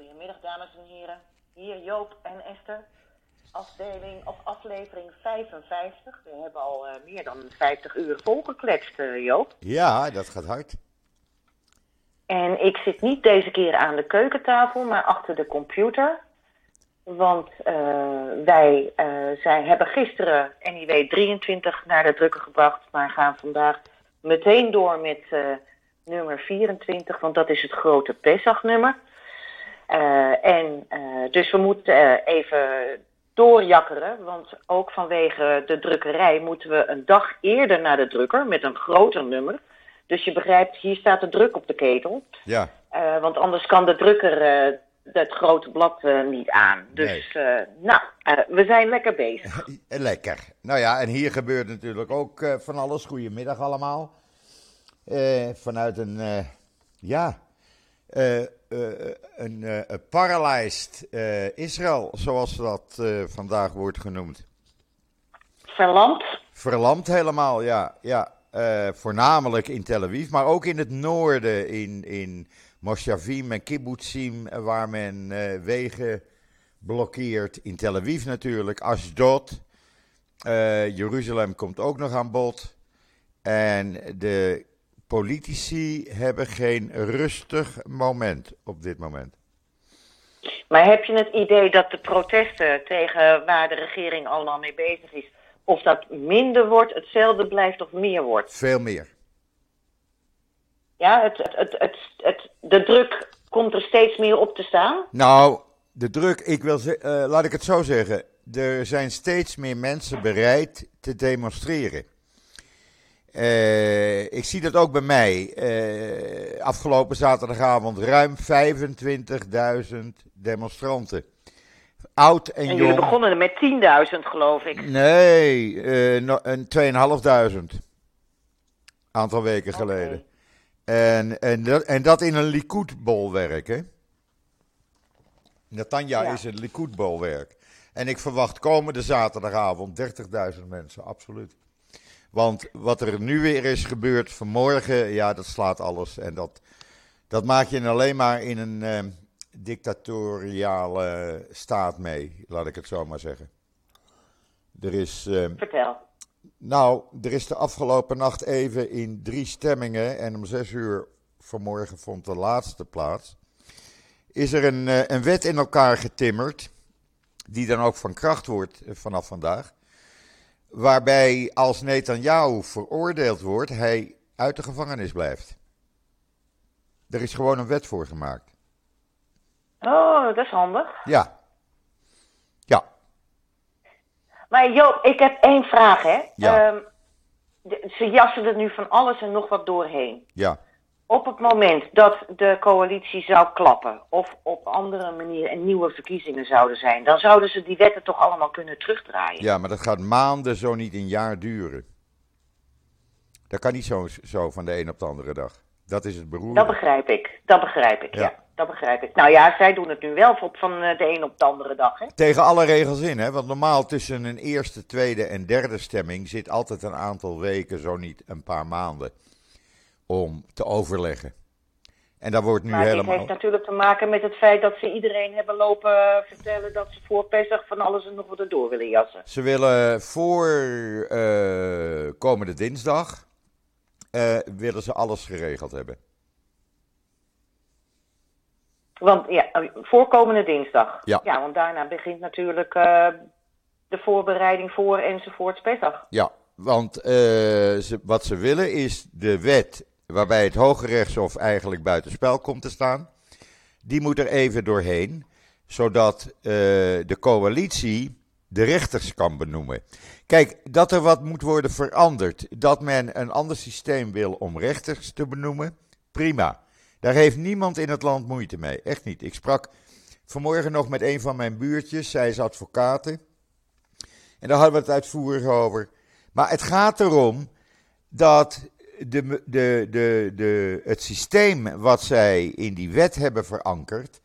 Goedemiddag, dames en heren. Hier Joop en Esther. Afdeling of aflevering 55. We hebben al eh, meer dan 50 uur volgekletst, eh, Joop. Ja, dat gaat hard. En ik zit niet deze keer aan de keukentafel, maar achter de computer. Want eh, wij zijn, hebben gisteren NIW 23 naar de drukker gebracht, maar gaan vandaag meteen door met nummer 24, want dat is het grote Pesach-nummer. Eh, en eh, dus we moeten eh, even doorjakkeren, want ook vanwege de drukkerij moeten we een dag eerder naar de drukker met een groter nummer. Dus je begrijpt, hier staat de druk op de ketel. Ja, want anders kan de drukker het grote blad niet aan. Dus, eh, nou, we zijn lekker bezig. lekker. Nou ja, en hier gebeurt natuurlijk ook van alles. Goedemiddag allemaal. Vanuit een, ja, een eh, paralyzed eh, Israël, zoals dat eh, vandaag wordt genoemd. Verlamd. Verlamd helemaal, ja. ja. Eh, voornamelijk in Tel Aviv, maar ook in het noorden, in, in Moshavim en Kibbutzim, eh, waar men eh, wegen blokkeert. In Tel Aviv natuurlijk, Ashdod. Eh, Jeruzalem komt ook nog aan bod. En de politici hebben geen rustig moment op dit moment. Maar heb je het idee dat de protesten tegen waar de regering allemaal mee bezig is, of dat minder wordt, hetzelfde blijft of meer wordt? Veel meer. Ja, het, het, het, de druk komt er steeds meer op te staan. Nou, de druk, ik wil eh, laat ik het zo zeggen. Er zijn steeds meer mensen bereid te demonstreren. Eh, ik zie dat ook bij mij. Eh, afgelopen zaterdagavond ruim 25.000 demonstranten. Oud en, En jong. jullie begonnen er met 10.000, geloof ik. Nee, eh, no- een 2.500. Aantal weken geleden. En, en, dat, en dat in een Likud-bolwerk, hè? Ja. is een Likud-bolwerk. En ik verwacht komende zaterdagavond 30.000 mensen, absoluut. Want wat er nu weer is gebeurd vanmorgen, ja, dat slaat alles. En dat, dat maak je alleen maar in een eh, dictatoriale staat mee, laat ik het zo maar zeggen. Er is, eh, Vertel. nou, er is de afgelopen nacht even in drie stemmingen en om zes uur vanmorgen vond de laatste plaats. Is er een, eh, een wet in elkaar getimmerd, die dan ook van kracht wordt eh, vanaf vandaag. Waarbij als Netanyahu veroordeeld wordt, hij uit de gevangenis blijft. Er is gewoon een wet voor gemaakt. Oh, dat is handig. Ja. Ja. Maar Joop, ik heb één vraag, hè. Ja. Ehm, de- ze jassen er nu van alles en nog wat doorheen. Ja. Op het moment dat de coalitie zou klappen, of op andere manier een nieuwe verkiezingen zouden zijn, dan zouden ze die wetten toch allemaal kunnen terugdraaien. Ja, maar dat gaat maanden, zo niet een jaar duren. Dat kan niet zo, zo van de een op de andere dag. Dat is het beroerde. Dat begrijp ik, dat begrijp ik, ja. Ja. Dat begrijp ik. Nou ja, zij doen het nu wel van eh, de een op de andere dag, hè. Tegen alle regels in, hè? Want normaal tussen een eerste, tweede en derde stemming zit altijd een aantal weken, zo niet een paar maanden, om te overleggen. En dat wordt nu Maar dit helemaal. heeft natuurlijk te maken met het feit dat ze iedereen hebben lopen vertellen dat ze voor Pesach van alles en nog wat erdoor willen jassen. Ze willen voor eh, komende dinsdag eh, willen ze alles geregeld hebben. Want ja, voorkomende dinsdag. Ja. want daarna begint natuurlijk eh, de voorbereiding voor enzovoorts Pesach. Ja, want eh, ze, wat ze willen is de wet waarbij het Hoge Rechtshof eigenlijk buitenspel komt te staan. Die moet er even doorheen, zodat eh, de coalitie de rechters kan benoemen. Kijk, dat er wat moet worden veranderd, dat men een ander systeem wil om rechters te benoemen, prima. Daar heeft niemand in het land moeite mee, echt niet. Ik sprak vanmorgen nog met een van mijn buurtjes, zij is advocaten. En daar hadden we het uitvoerig over. Maar het gaat erom dat de, de, de, de, het systeem wat zij in die wet hebben verankerd,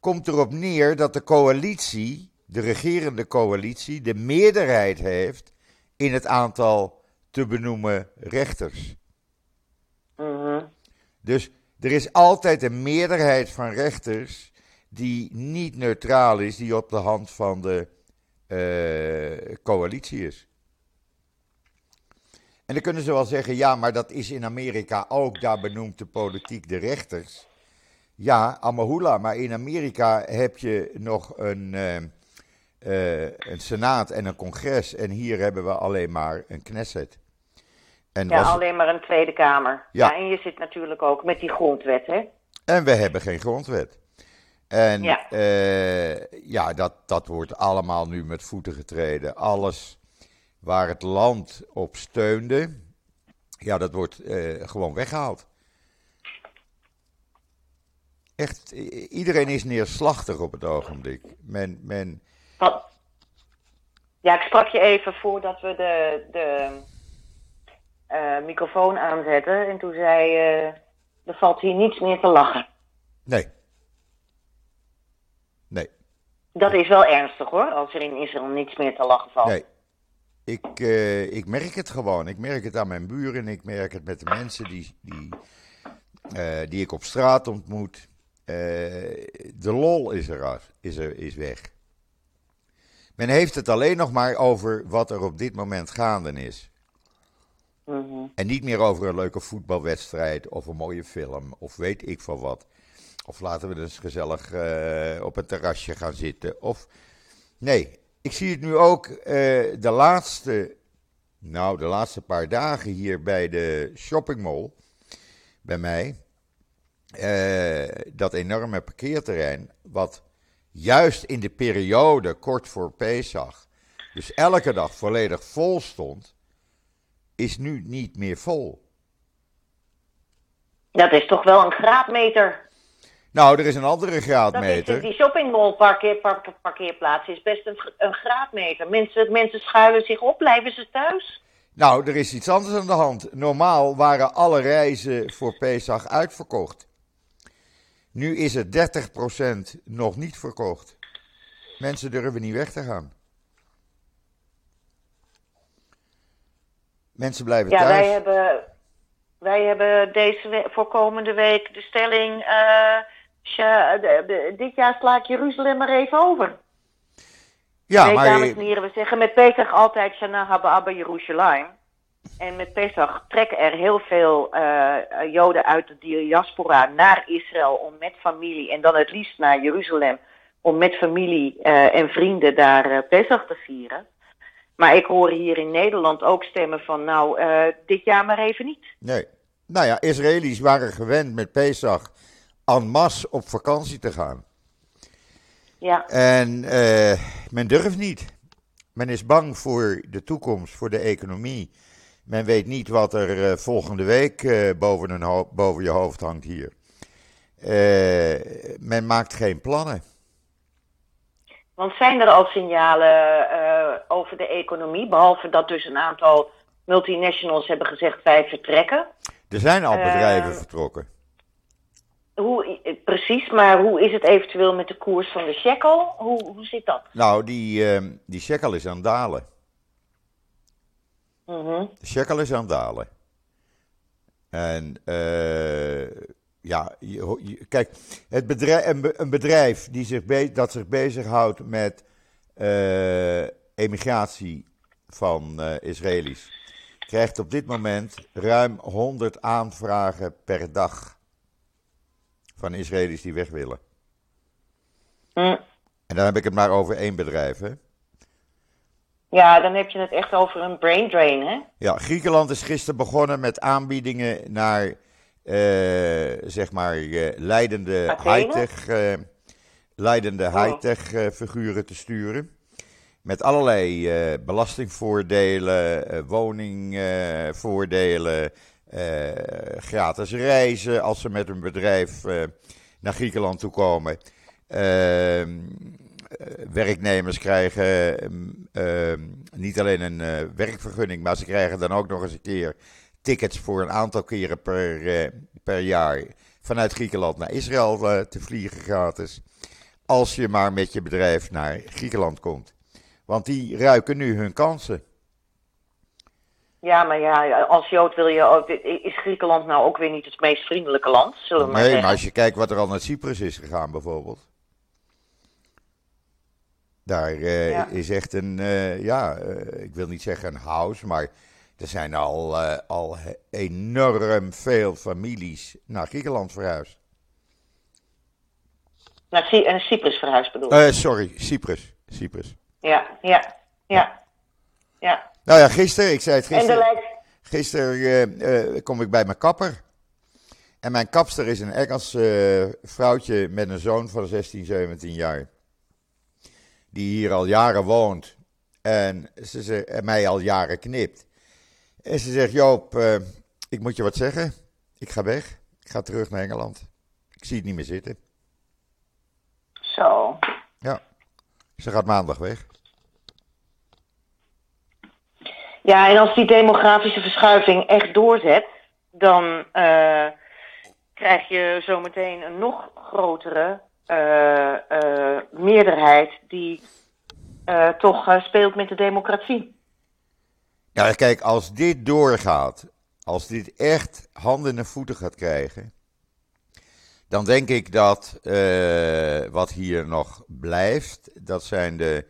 komt erop neer dat de coalitie, de regerende coalitie, de meerderheid heeft in het aantal te benoemen rechters. Mhm. Dus er is altijd een meerderheid van rechters die niet neutraal is, die op de hand van de uh, coalitie is. En dan kunnen ze wel zeggen, ja, maar dat is in Amerika ook, daar benoemt de politiek de rechters. Ja, Amahula, maar in Amerika heb je nog een, uh, uh, een senaat en een congres en hier hebben we alleen maar een Knesset. En ja, alleen maar een Tweede Kamer. Ja. ja. en je zit natuurlijk ook met die grondwet, hè? En we hebben geen grondwet. En ja, uh, ja dat, dat wordt allemaal nu met voeten getreden. Alles waar het land op steunde, ja, dat wordt uh, gewoon weggehaald. Echt, iedereen is neerslachtig op het ogenblik. Men, men... Ja, ik sprak je even voordat we de, de uh, microfoon aanzetten. En toen zei je, er valt hier niets meer te lachen. Nee. Nee. Dat is wel ernstig hoor, als er in Israël niets meer te lachen valt. Nee. Ik, uh, ik merk het gewoon. Ik merk het aan mijn buren. Ik merk het met de mensen die, die, uh, die ik op straat ontmoet. Uh, de lol is er, is er is weg. Men heeft het alleen nog maar over wat er op dit moment gaande is. Mm -hmm. En niet meer over een leuke voetbalwedstrijd of een mooie film of weet ik van wat. Of laten we dus gezellig op een terrasje gaan zitten. Of nee, ik zie het nu ook uh, de laatste, nou de laatste paar dagen hier bij de shoppingmall bij mij. Uh, dat enorme parkeerterrein, wat juist in de periode kort voor Pesach, dus elke dag volledig vol stond, is nu niet meer vol. Dat is toch wel een graadmeter. Nou, er is een andere graadmeter. Dat is, die shoppingmall parkeer, parkeerplaats is best een, een graadmeter. Mensen, mensen schuilen zich op, blijven ze thuis? Nou, er is iets anders aan de hand. Normaal waren alle reizen voor Pesach uitverkocht. Nu is het 30% nog niet verkocht. Mensen durven niet weg te gaan. Mensen blijven ja, thuis. Ja, wij hebben, wij hebben deze we voorkomende week de stelling... Uh, dit jaar sla ik Jeruzalem maar even over. Ja, nee, maar... dames en heren, we zeggen met Pesach altijd Shana Haba Abba Jeruzalem. En met Pesach trekken er heel veel uh, Joden uit de diaspora naar Israël om met familie, en dan het liefst naar Jeruzalem, om met familie uh, en vrienden daar uh, Pesach te vieren. Maar ik hoor hier in Nederland ook stemmen van, nou, dit jaar maar even niet. Nee. Nou ja, Israëli's waren gewend met Pesach en masse op vakantie te gaan. Ja. En men durft niet. Men is bang voor de toekomst, voor de economie. Men weet niet wat er uh, volgende week uh, boven, boven, je hoofd hangt hier. Men maakt geen plannen. Want zijn er al signalen over de economie, behalve dat dus een aantal multinationals hebben gezegd wij vertrekken? Er zijn al bedrijven vertrokken. Hoe, precies, maar hoe is het eventueel met de koers van de shekel? Hoe, hoe zit dat? Nou, die, die shekel is aan het dalen. Mhm. De shekel is aan het dalen. En uh, ja, je, kijk, het bedrijf, een, bedrijf die zich dat zich bezighoudt met uh, emigratie van uh, Israëli's, krijgt op dit moment ruim 100 aanvragen per dag van Israëli's die weg willen. Mm. En dan heb ik het maar over één bedrijf, hè? Ja, dan heb je het echt over een brain drain, hè? Ja, Griekenland is gisteren begonnen met aanbiedingen naar, uh, zeg maar, uh, leidende high-tech, uh, leidende oh. high-tech figuren te sturen. Met allerlei belastingvoordelen, woningvoordelen, gratis reizen als ze met hun bedrijf naar Griekenland toe komen. Ehm eh, werknemers krijgen ehm, ehm, niet alleen een werkvergunning, maar ze krijgen dan ook nog eens een keer tickets voor een aantal keren per, per jaar vanuit Griekenland naar Israël te vliegen gratis. Als je maar met je bedrijf naar Griekenland komt. Want die ruiken nu hun kansen. Ja, maar ja, als Jood wil je ook. Is Griekenland nou ook weer niet het meest vriendelijke land? Zullen we nee, maar, maar als je kijkt wat er al naar Cyprus is gegaan, bijvoorbeeld. Daar eh, Ja. is echt een, eh, ja, eh, ik wil niet zeggen een house, maar er zijn al, al enorm veel families naar Griekenland verhuisd. Naar Cy- en Cyprus verhuisd bedoel ik. Sorry, Cyprus. Cyprus. Ja, ja, ja. Ja. Nou ja, gisteren, ik zei het En er gisteren, gisteren eh, eh, kom ik bij mijn kapper. En mijn kapster is een Engels eh, vrouwtje met een zoon van 16, 17 jaar. Die hier al jaren woont. En, ze, ze, en mij al jaren knipt. En ze zegt, Joop, ik moet je wat zeggen. Ik ga weg. Ik ga terug naar Engeland. Ik zie het niet meer zitten. Zo. Ja, ze gaat maandag weg. Ja, en als die demografische verschuiving echt doorzet, dan eh, krijg je zometeen een nog grotere eh, eh, meerderheid die toch speelt met de democratie. Ja, kijk, als dit doorgaat, als dit echt handen en voeten gaat krijgen, dan denk ik dat wat hier nog blijft, dat zijn de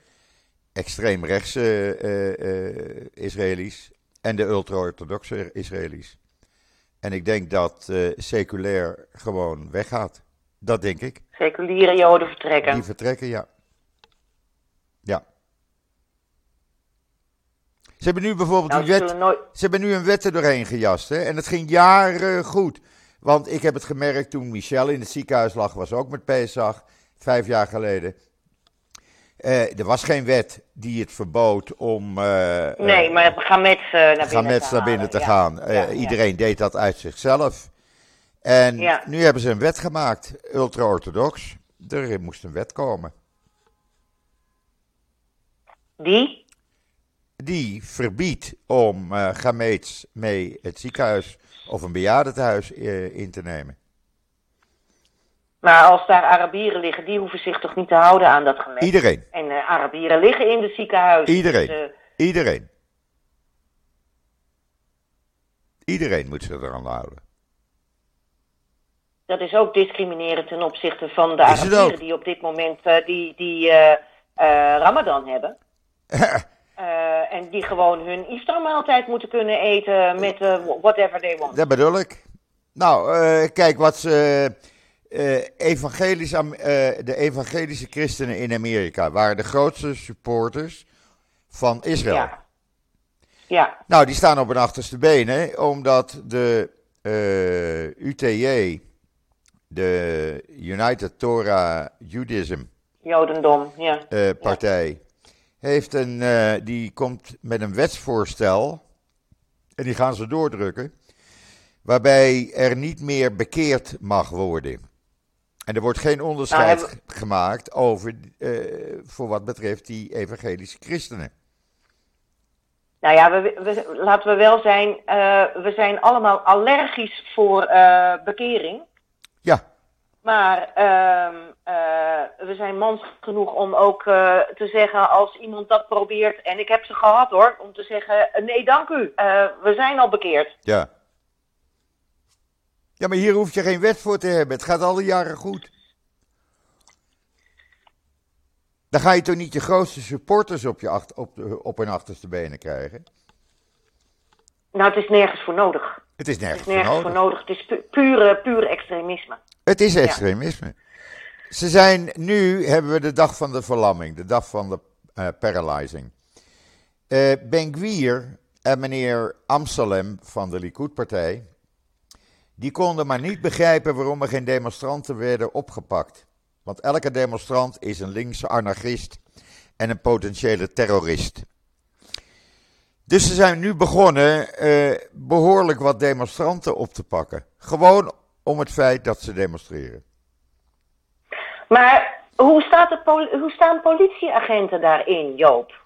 extreemrechtse eh, eh, Israëli's en de ultra-orthodoxe Israëli's. En ik denk dat eh, seculair gewoon weggaat. Dat denk ik. Seculiere Joden vertrekken. Die vertrekken, ja. Ja. Ze hebben nu bijvoorbeeld Nou, ze wet. nooit... Ze hebben nu een wet er doorheen gejast. Hè? En het ging jaren goed. Want ik heb het gemerkt toen Michel in het ziekenhuis lag, was ook met Pesach, vijf jaar geleden. Eh, er was geen wet die het verbood om eh, Nee, eh, maar gaan met naar binnen Gamets te naar binnen te gaan. Ja, ja. Iedereen deed dat uit zichzelf. En nu hebben ze een wet gemaakt, ultra-orthodox. Er moest een wet komen. Die? Die verbiedt om gameets mee het ziekenhuis of een bejaardentehuis eh, in te nemen. Maar als daar Arabieren liggen, die hoeven zich toch niet te houden aan dat gemet? Iedereen. En eh, Arabieren liggen in de ziekenhuizen. Iedereen. Dus, eh, Iedereen. Iedereen moet zich eraan houden. dat is ook discriminerend ten opzichte van de Arabieren die op dit moment eh, die, die Ramadan hebben. En die gewoon hun iftarmaaltijd moeten kunnen eten met whatever they want. Dat bedoel ik. Nou, kijk wat ze. Eh, evangelisch, eh, de evangelische christenen in Amerika waren de grootste supporters van Israël. Ja. Ja, Nou, die staan op hun achterste benen, omdat de eh, UTJ, de United Torah Judaism Jodendom, ja. partij, heeft een, die komt met een wetsvoorstel, en die gaan ze doordrukken, waarbij er niet meer bekeerd mag worden. En er wordt geen onderscheid Nou, hebben- gemaakt over, eh, voor wat betreft die evangelische christenen. Nou ja, we, we- laten we wel zijn, eh, we zijn allemaal allergisch voor eh, bekering. Ja, Maar ehm, eh, we zijn mans genoeg om ook te zeggen als iemand dat probeert, en ik heb ze gehad hoor, om te zeggen, nee dank u, we zijn al bekeerd. Ja. Ja, maar hier hoef je geen wet voor te hebben. Het gaat al die jaren goed. Dan ga je toch niet je grootste supporters op, je acht, op, de, op hun achterste benen krijgen? Nou, het is nergens voor nodig. Het is Het nergens, is nergens voor voor nodig. Het is pu- pure, pure extremisme. Het is extremisme. Ze zijn, nu hebben we de dag van de verlamming, de dag van de eh, paralyzing. Eh ben Gwier en meneer Amsalem van de Likud-partij, die konden maar niet begrijpen waarom er geen demonstranten werden opgepakt. Want elke demonstrant is een linkse anarchist en een potentiële terrorist. Dus ze zijn nu begonnen eh, behoorlijk wat demonstranten op te pakken. Gewoon om het feit dat ze demonstreren. Maar hoe, staat hoe staan politieagenten daarin, Joop?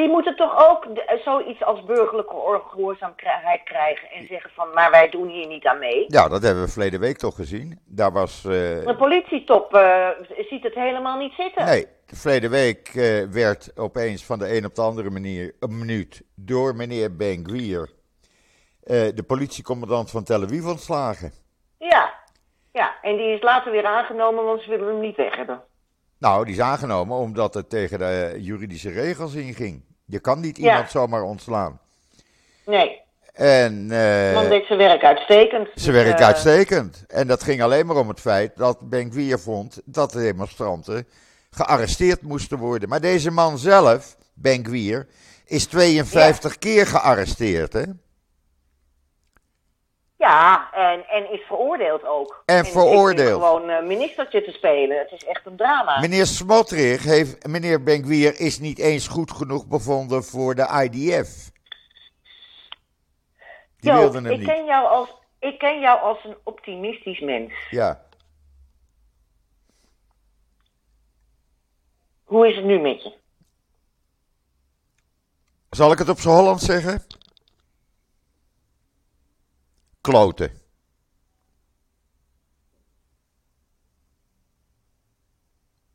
Die moeten toch ook de- zoiets als burgerlijke ongehoorzaamheid krijgen en zeggen van, maar wij doen hier niet aan mee. Ja, dat hebben we verleden week toch gezien. Daar was. eh, De politietop eh, ziet het helemaal niet zitten. nee, verleden week eh, werd opeens van de een op de andere manier, een minuut, door meneer Ben Gwier, eh, de politiecommandant van Tel Aviv ontslagen. Ja. ja, en die is later weer aangenomen, want ze willen hem niet weg hebben. Nou, die is aangenomen omdat het tegen de juridische regels inging. Je kan niet Ja. iemand zomaar ontslaan. Nee, En eh, man deed zijn werk uitstekend. ze Dus, werkt eh, uitstekend. En dat ging alleen maar om het feit dat Benkwier vond dat de demonstranten gearresteerd moesten worden. Maar deze man zelf, Benkwier, is 52 keer gearresteerd. Hè? Ja, en, en is veroordeeld ook. En veroordeeld. gewoon eh, ministertje te spelen. Het is echt een drama. Meneer Smotrich heeft, meneer Benkwier is niet eens goed genoeg bevonden voor de IDF. Die Jo, wilden hem ik niet. ken, jou als, ik ken jou als een optimistisch mens. Ja. Hoe is het nu met je? Zal ik het op z'n Holland zeggen? Kloten.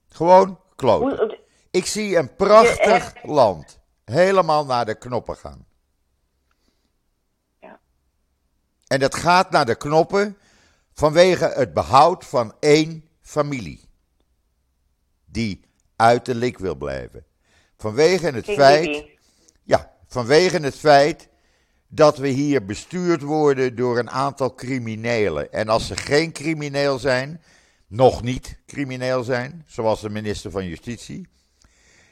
Gewoon kloten. Ik zie een prachtig land helemaal naar de knoppen gaan. Ja. En dat gaat naar de knoppen vanwege het behoud van één familie. Die uit de lik wil blijven. Vanwege het feit. Ja, vanwege het feit dat we hier bestuurd worden door een aantal criminelen. En als ze geen crimineel zijn, nog niet crimineel zijn, zoals de minister van Justitie,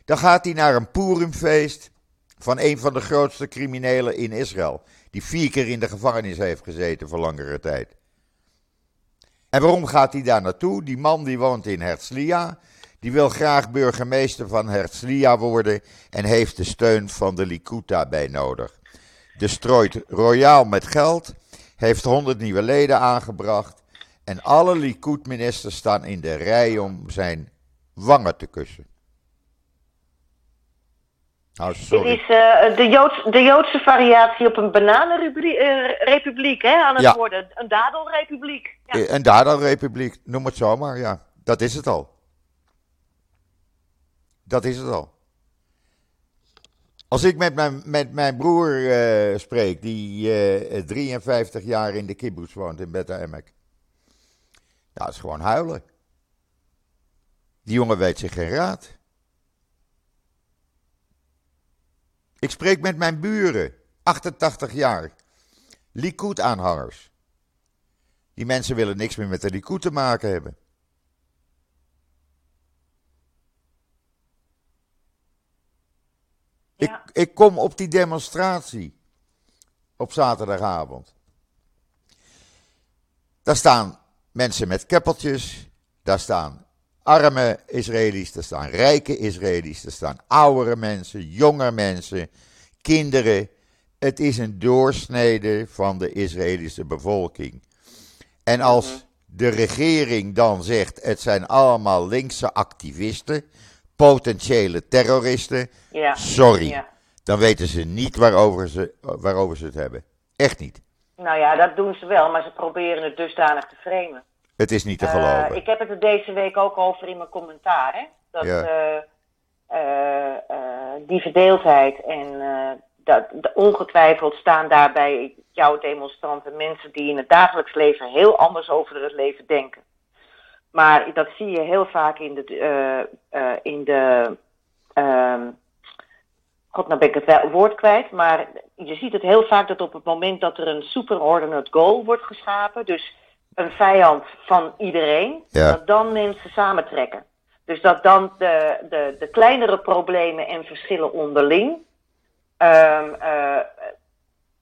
dan gaat hij naar een Purimfeest van een van de grootste criminelen in Israël, die vier keer in de gevangenis heeft gezeten voor langere tijd. En waarom gaat hij daar naartoe? Die man die woont in Herzliya, die wil graag burgemeester van Herzliya worden en heeft de steun van de Likud daarbij nodig. De strooit royaal met geld, heeft 100 nieuwe leden aangebracht en alle Likud-ministers staan in de rij om zijn wangen te kussen. Nou, Dit sorry. is eh, de, Joods, de Joodse variatie op een bananenrepubliek hè, aan het Ja. worden. Een dadelrepubliek. Ja. Eh, Een Dada-republiek, noem het zomaar, ja. Dat is het al. Dat is het al. Als ik met mijn, met mijn broer eh, spreek, die eh, 53 jaar in de kibbutz woont in Beta Emek. Dat is gewoon huilen. Die jongen weet zich geen raad. Ik spreek met mijn buren, 88 jaar. Likud-aanhangers. Die mensen willen niks meer met de Likud te maken hebben. Ja. Ik, ik kom op die demonstratie op zaterdagavond. Daar staan mensen met keppeltjes, daar staan arme Israëli's, daar staan rijke Israëli's, daar staan oudere mensen, jonge mensen, kinderen. Het is een doorsnede van de Israëlische bevolking. En als de regering dan zegt: het zijn allemaal linkse activisten, potentiële terroristen, Ja. sorry, Ja. dan weten ze niet waarover ze, waarover ze het hebben. Echt niet. Nou ja, dat doen ze wel, maar ze proberen het dusdanig te framen. Het is niet te Eh, geloven. ik heb het er deze week ook over in mijn commentaar. Hè? Dat Ja. eh, eh, die verdeeldheid en dat, ongetwijfeld staan daarbij jouw demonstranten mensen die in het dagelijks leven heel anders over het leven denken. Maar dat zie je heel vaak in de. eh, in de ehm, God, nou ben ik het woord kwijt. Maar je ziet het heel vaak dat op het moment dat er een superordinate goal wordt geschapen. Dus een vijand van iedereen. Ja. Dat dan mensen samentrekken. Dus dat dan de, de, de kleinere problemen en verschillen onderling. ehm, eh,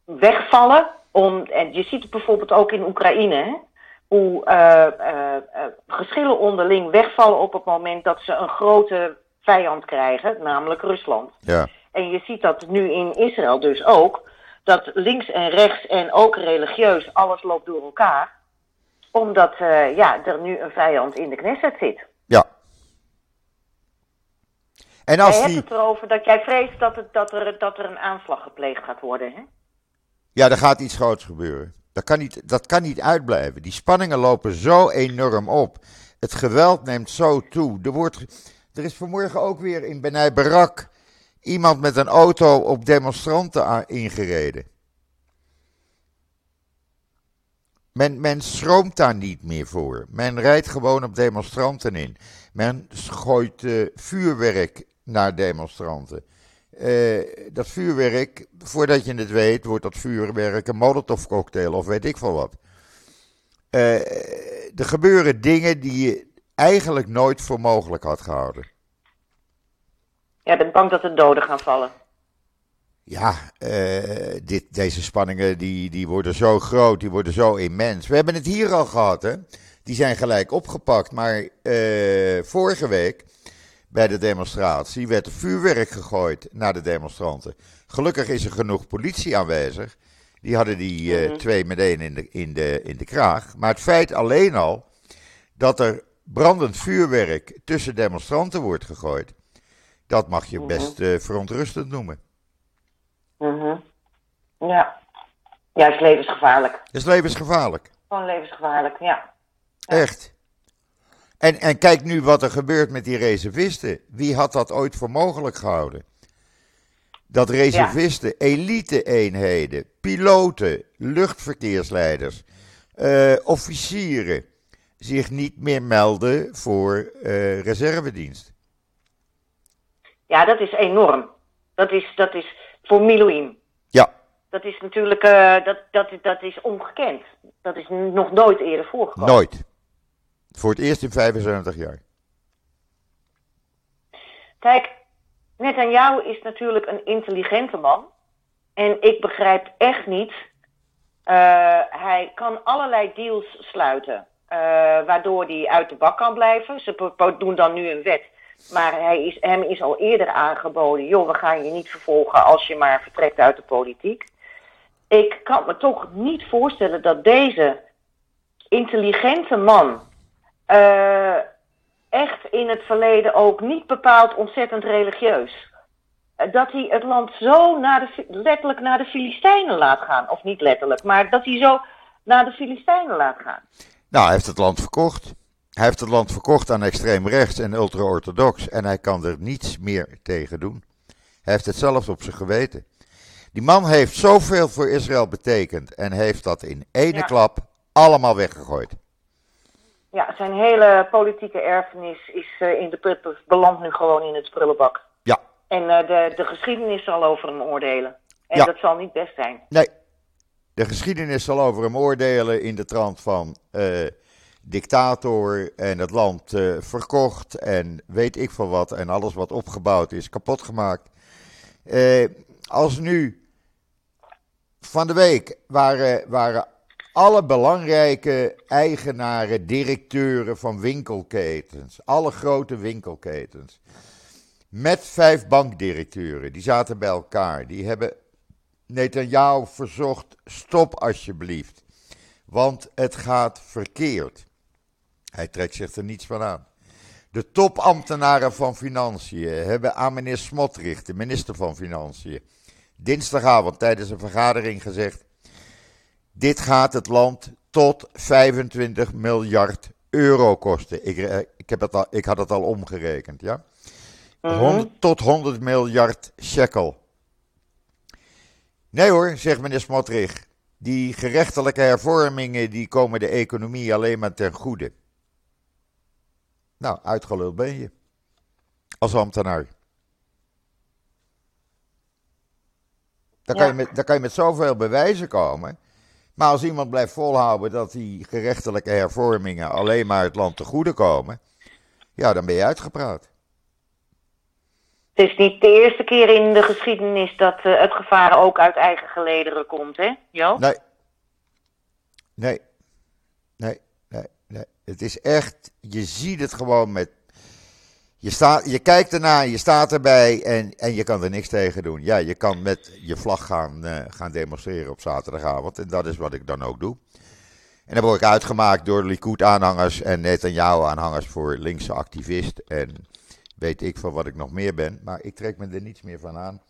wegvallen. Om, en je ziet het bijvoorbeeld ook in Oekraïne. Hè? Hoe eh, geschillen onderling wegvallen op het moment dat ze een grote vijand krijgen, namelijk Rusland. Ja. En je ziet dat nu in Israël dus ook. Dat links en rechts en ook religieus alles loopt door elkaar. Omdat ja, er nu een vijand in de Knesset zit. ja. En Jij als hebt die. het erover dat jij vreest dat, het, dat, er, dat er een aanslag gepleegd gaat worden. Hè? Ja, er gaat iets groots gebeuren. Dat kan, niet, dat kan niet uitblijven. Die spanningen lopen zo enorm op. Het geweld neemt zo toe. Er, wordt, er is vanmorgen ook weer in Benai Barak iemand met een auto op demonstranten ingereden. Men, men schroomt daar niet meer voor. Men rijdt gewoon op demonstranten in. Men gooit uh, vuurwerk naar demonstranten. Uh, dat vuurwerk, voordat je het weet, wordt dat vuurwerk een molotovcocktail of weet ik veel wat. Uh, er gebeuren dingen die je eigenlijk nooit voor mogelijk had gehouden. Ja, ik ben bang dat er doden gaan vallen. Ja, uh, dit, deze spanningen die, die worden zo groot, die worden zo immens. We hebben het hier al gehad, hè. Die zijn gelijk opgepakt. Maar vorige week, bij de demonstratie, werd er vuurwerk gegooid naar de demonstranten. Gelukkig is er genoeg politie aanwezig. Die hadden die uh, mm -hmm. twee meteen in de, in, de, in de kraag. Maar het feit alleen al dat er brandend vuurwerk tussen demonstranten wordt gegooid, dat mag je best uh, verontrustend noemen. Mm -hmm. Ja. Ja, het is levensgevaarlijk. Het is levensgevaarlijk. Gewoon levensgevaarlijk, ja. ja. Echt. En, en kijk nu wat er gebeurt met die reservisten. Wie had dat ooit voor mogelijk gehouden? Dat reservisten, ja. elite-eenheden, piloten, luchtverkeersleiders, uh, officieren zich niet meer melden voor uh, reservedienst. Ja, dat is enorm. Dat is, dat is voor Miloim. Ja. Dat is natuurlijk, uh, dat, dat, dat is ongekend. Dat is nog nooit eerder voorgekomen. Nooit. Voor het eerst in 75 jaar. Kijk, Netanyahu is natuurlijk een intelligente man. En ik begrijp echt niet. Uh, hij kan allerlei deals sluiten. Uh, waardoor hij uit de bak kan blijven. Ze doen dan nu een wet. Maar hij is, hem is al eerder aangeboden: joh, we gaan je niet vervolgen als je maar vertrekt uit de politiek. Ik kan me toch niet voorstellen dat deze intelligente man. Uh, echt in het verleden ook niet bepaald ontzettend religieus. Dat hij het land zo naar de, letterlijk naar de Filistijnen laat gaan. Of niet letterlijk, maar dat hij zo naar de Filistijnen laat gaan. Nou, hij heeft het land verkocht. Hij heeft het land verkocht aan extreem rechts en ultra-orthodox. En hij kan er niets meer tegen doen. Hij heeft het zelfs op zijn geweten. Die man heeft zoveel voor Israël betekend. En heeft dat in ene ja. klap allemaal weggegooid. Ja, zijn hele politieke erfenis is uh, in de belandt nu gewoon in het prullenbak. Ja. En uh, de, de geschiedenis zal over hem oordelen. En ja. dat zal niet best zijn. Nee. De geschiedenis zal over hem oordelen in de trant van uh, dictator en het land verkocht en weet ik veel wat. En alles wat opgebouwd is kapot gemaakt. als nu van de week waren, waren alle belangrijke eigenaren, directeuren van winkelketens, alle grote winkelketens, met vijf bankdirecteuren, die zaten bij elkaar. Die hebben Netanyahu verzocht: stop alsjeblieft, want het gaat verkeerd. Hij trekt zich er niets van aan. De topambtenaren van Financiën hebben aan meneer Smotrich, de minister van Financiën, dinsdagavond tijdens een vergadering gezegd: dit gaat het land tot 25 miljard euro kosten. Ik, ik, heb het al, ik had het al omgerekend, ja. Mhm. 100, tot 100 miljard shekel. Nee hoor, zegt meneer Smotrich. Die gerechtelijke hervormingen die komen de economie alleen maar ten goede. Nou, uitgeluld ben je. Als ambtenaar. Dan, Ja. kan je met, dan kan je met zoveel bewijzen komen. Maar als iemand blijft volhouden dat die gerechtelijke hervormingen alleen maar het land te goede komen. Ja, dan ben je uitgepraat. Het is niet de eerste keer in de geschiedenis dat uh, het gevaar ook uit eigen gelederen komt, hè, Jo? Nee. Nee. Nee, nee, nee. Het is echt, je ziet het gewoon met. Je, staat, je kijkt ernaar, je staat erbij en, en je kan er niks tegen doen. Ja, je kan met je vlag gaan, uh, gaan demonstreren op zaterdagavond. En dat is wat ik dan ook doe. En dan word ik uitgemaakt door Likud-aanhangers en Netanyahu-aanhangers voor linkse activist. En weet ik van wat ik nog meer ben. Maar ik trek me er niets meer van aan.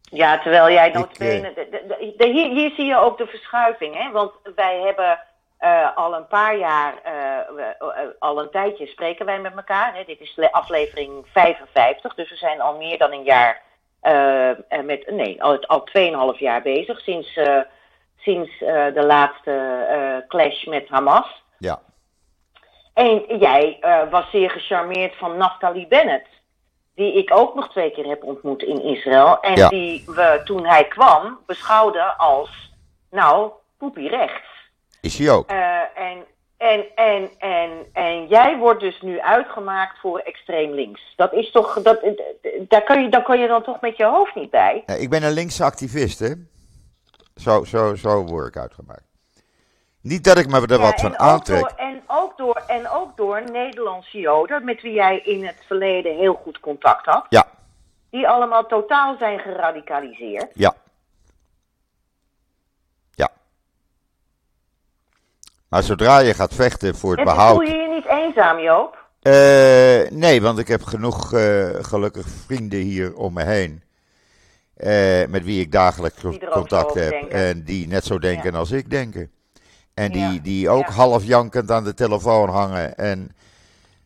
Ja, terwijl jij Ik, de- de- de- hier, hier zie je ook de verschuiving, hè? Want wij hebben eh, al een paar jaar, eh, we- eh, al een tijdje spreken wij met elkaar. Hè? Dit is le- aflevering 55, dus we zijn al meer dan een jaar met... Nee, al, al 2,5 jaar bezig, sinds, sinds de laatste clash met Hamas. Ja. En jij was zeer gecharmeerd van Naftali Bennett. Die ik ook nog twee keer heb ontmoet in Israël. En Ja. die we toen hij kwam beschouwden als, nou, poepie rechts. Is hij ook. Eh, en, en, en, en, en jij wordt dus nu uitgemaakt voor extreem links. Dat is toch, dat, daar, kan je, daar kan je dan toch met je hoofd niet bij. Ik ben een linkse activist, hè. Zo, zo, zo word ik uitgemaakt. Niet dat ik me er Ja, wat van aantrek. door- en, ook door, en ook door Nederlandse Joden, met wie jij in het verleden heel goed contact had. Ja, Die allemaal totaal zijn geradicaliseerd. Ja. Maar zodra je gaat vechten voor het En behoud... voel je je niet eenzaam, Joop? Eh, nee, want ik heb genoeg eh, gelukkig vrienden hier om me heen. eh, met wie ik dagelijks contact heb. denken. En die net zo denken als ik denken. En die, Ja, die ook ja. half jankend aan de telefoon hangen. En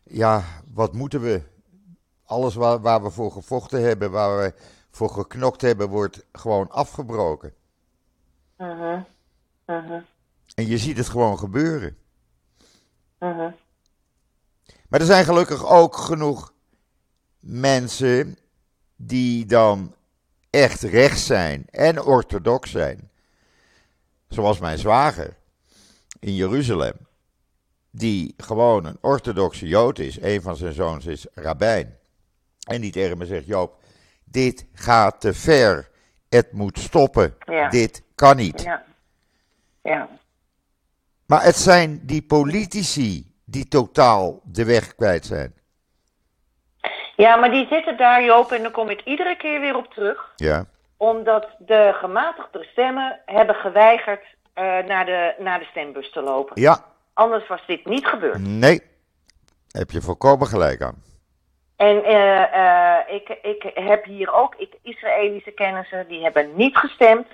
ja, wat moeten we? Alles waar, waar we voor gevochten hebben, waar we voor geknokt hebben, wordt gewoon afgebroken. Mhm. Mhm. En je ziet het gewoon gebeuren. Mhm. Maar er zijn gelukkig ook genoeg mensen die dan echt rechts zijn en orthodox zijn. Zoals mijn zwager in Jeruzalem. Die gewoon een orthodoxe Jood is. Een van zijn zoons is rabbijn. En die tegen me zegt: Joop, dit gaat te ver. Het moet stoppen. Ja. Dit kan niet. Ja. Ja. Maar het zijn die politici die totaal de weg kwijt zijn. ja, maar die zitten daar, Joop, en dan kom ik iedere keer weer op terug. Ja. Omdat de gematigde stemmen hebben geweigerd eh, naar, de, naar de stembus te lopen. Ja, Anders was dit niet gebeurd. Nee, heb je volkomen gelijk aan. En eh, eh, ik, ik heb hier ook ik, Israëlische kennissen, die hebben niet gestemd.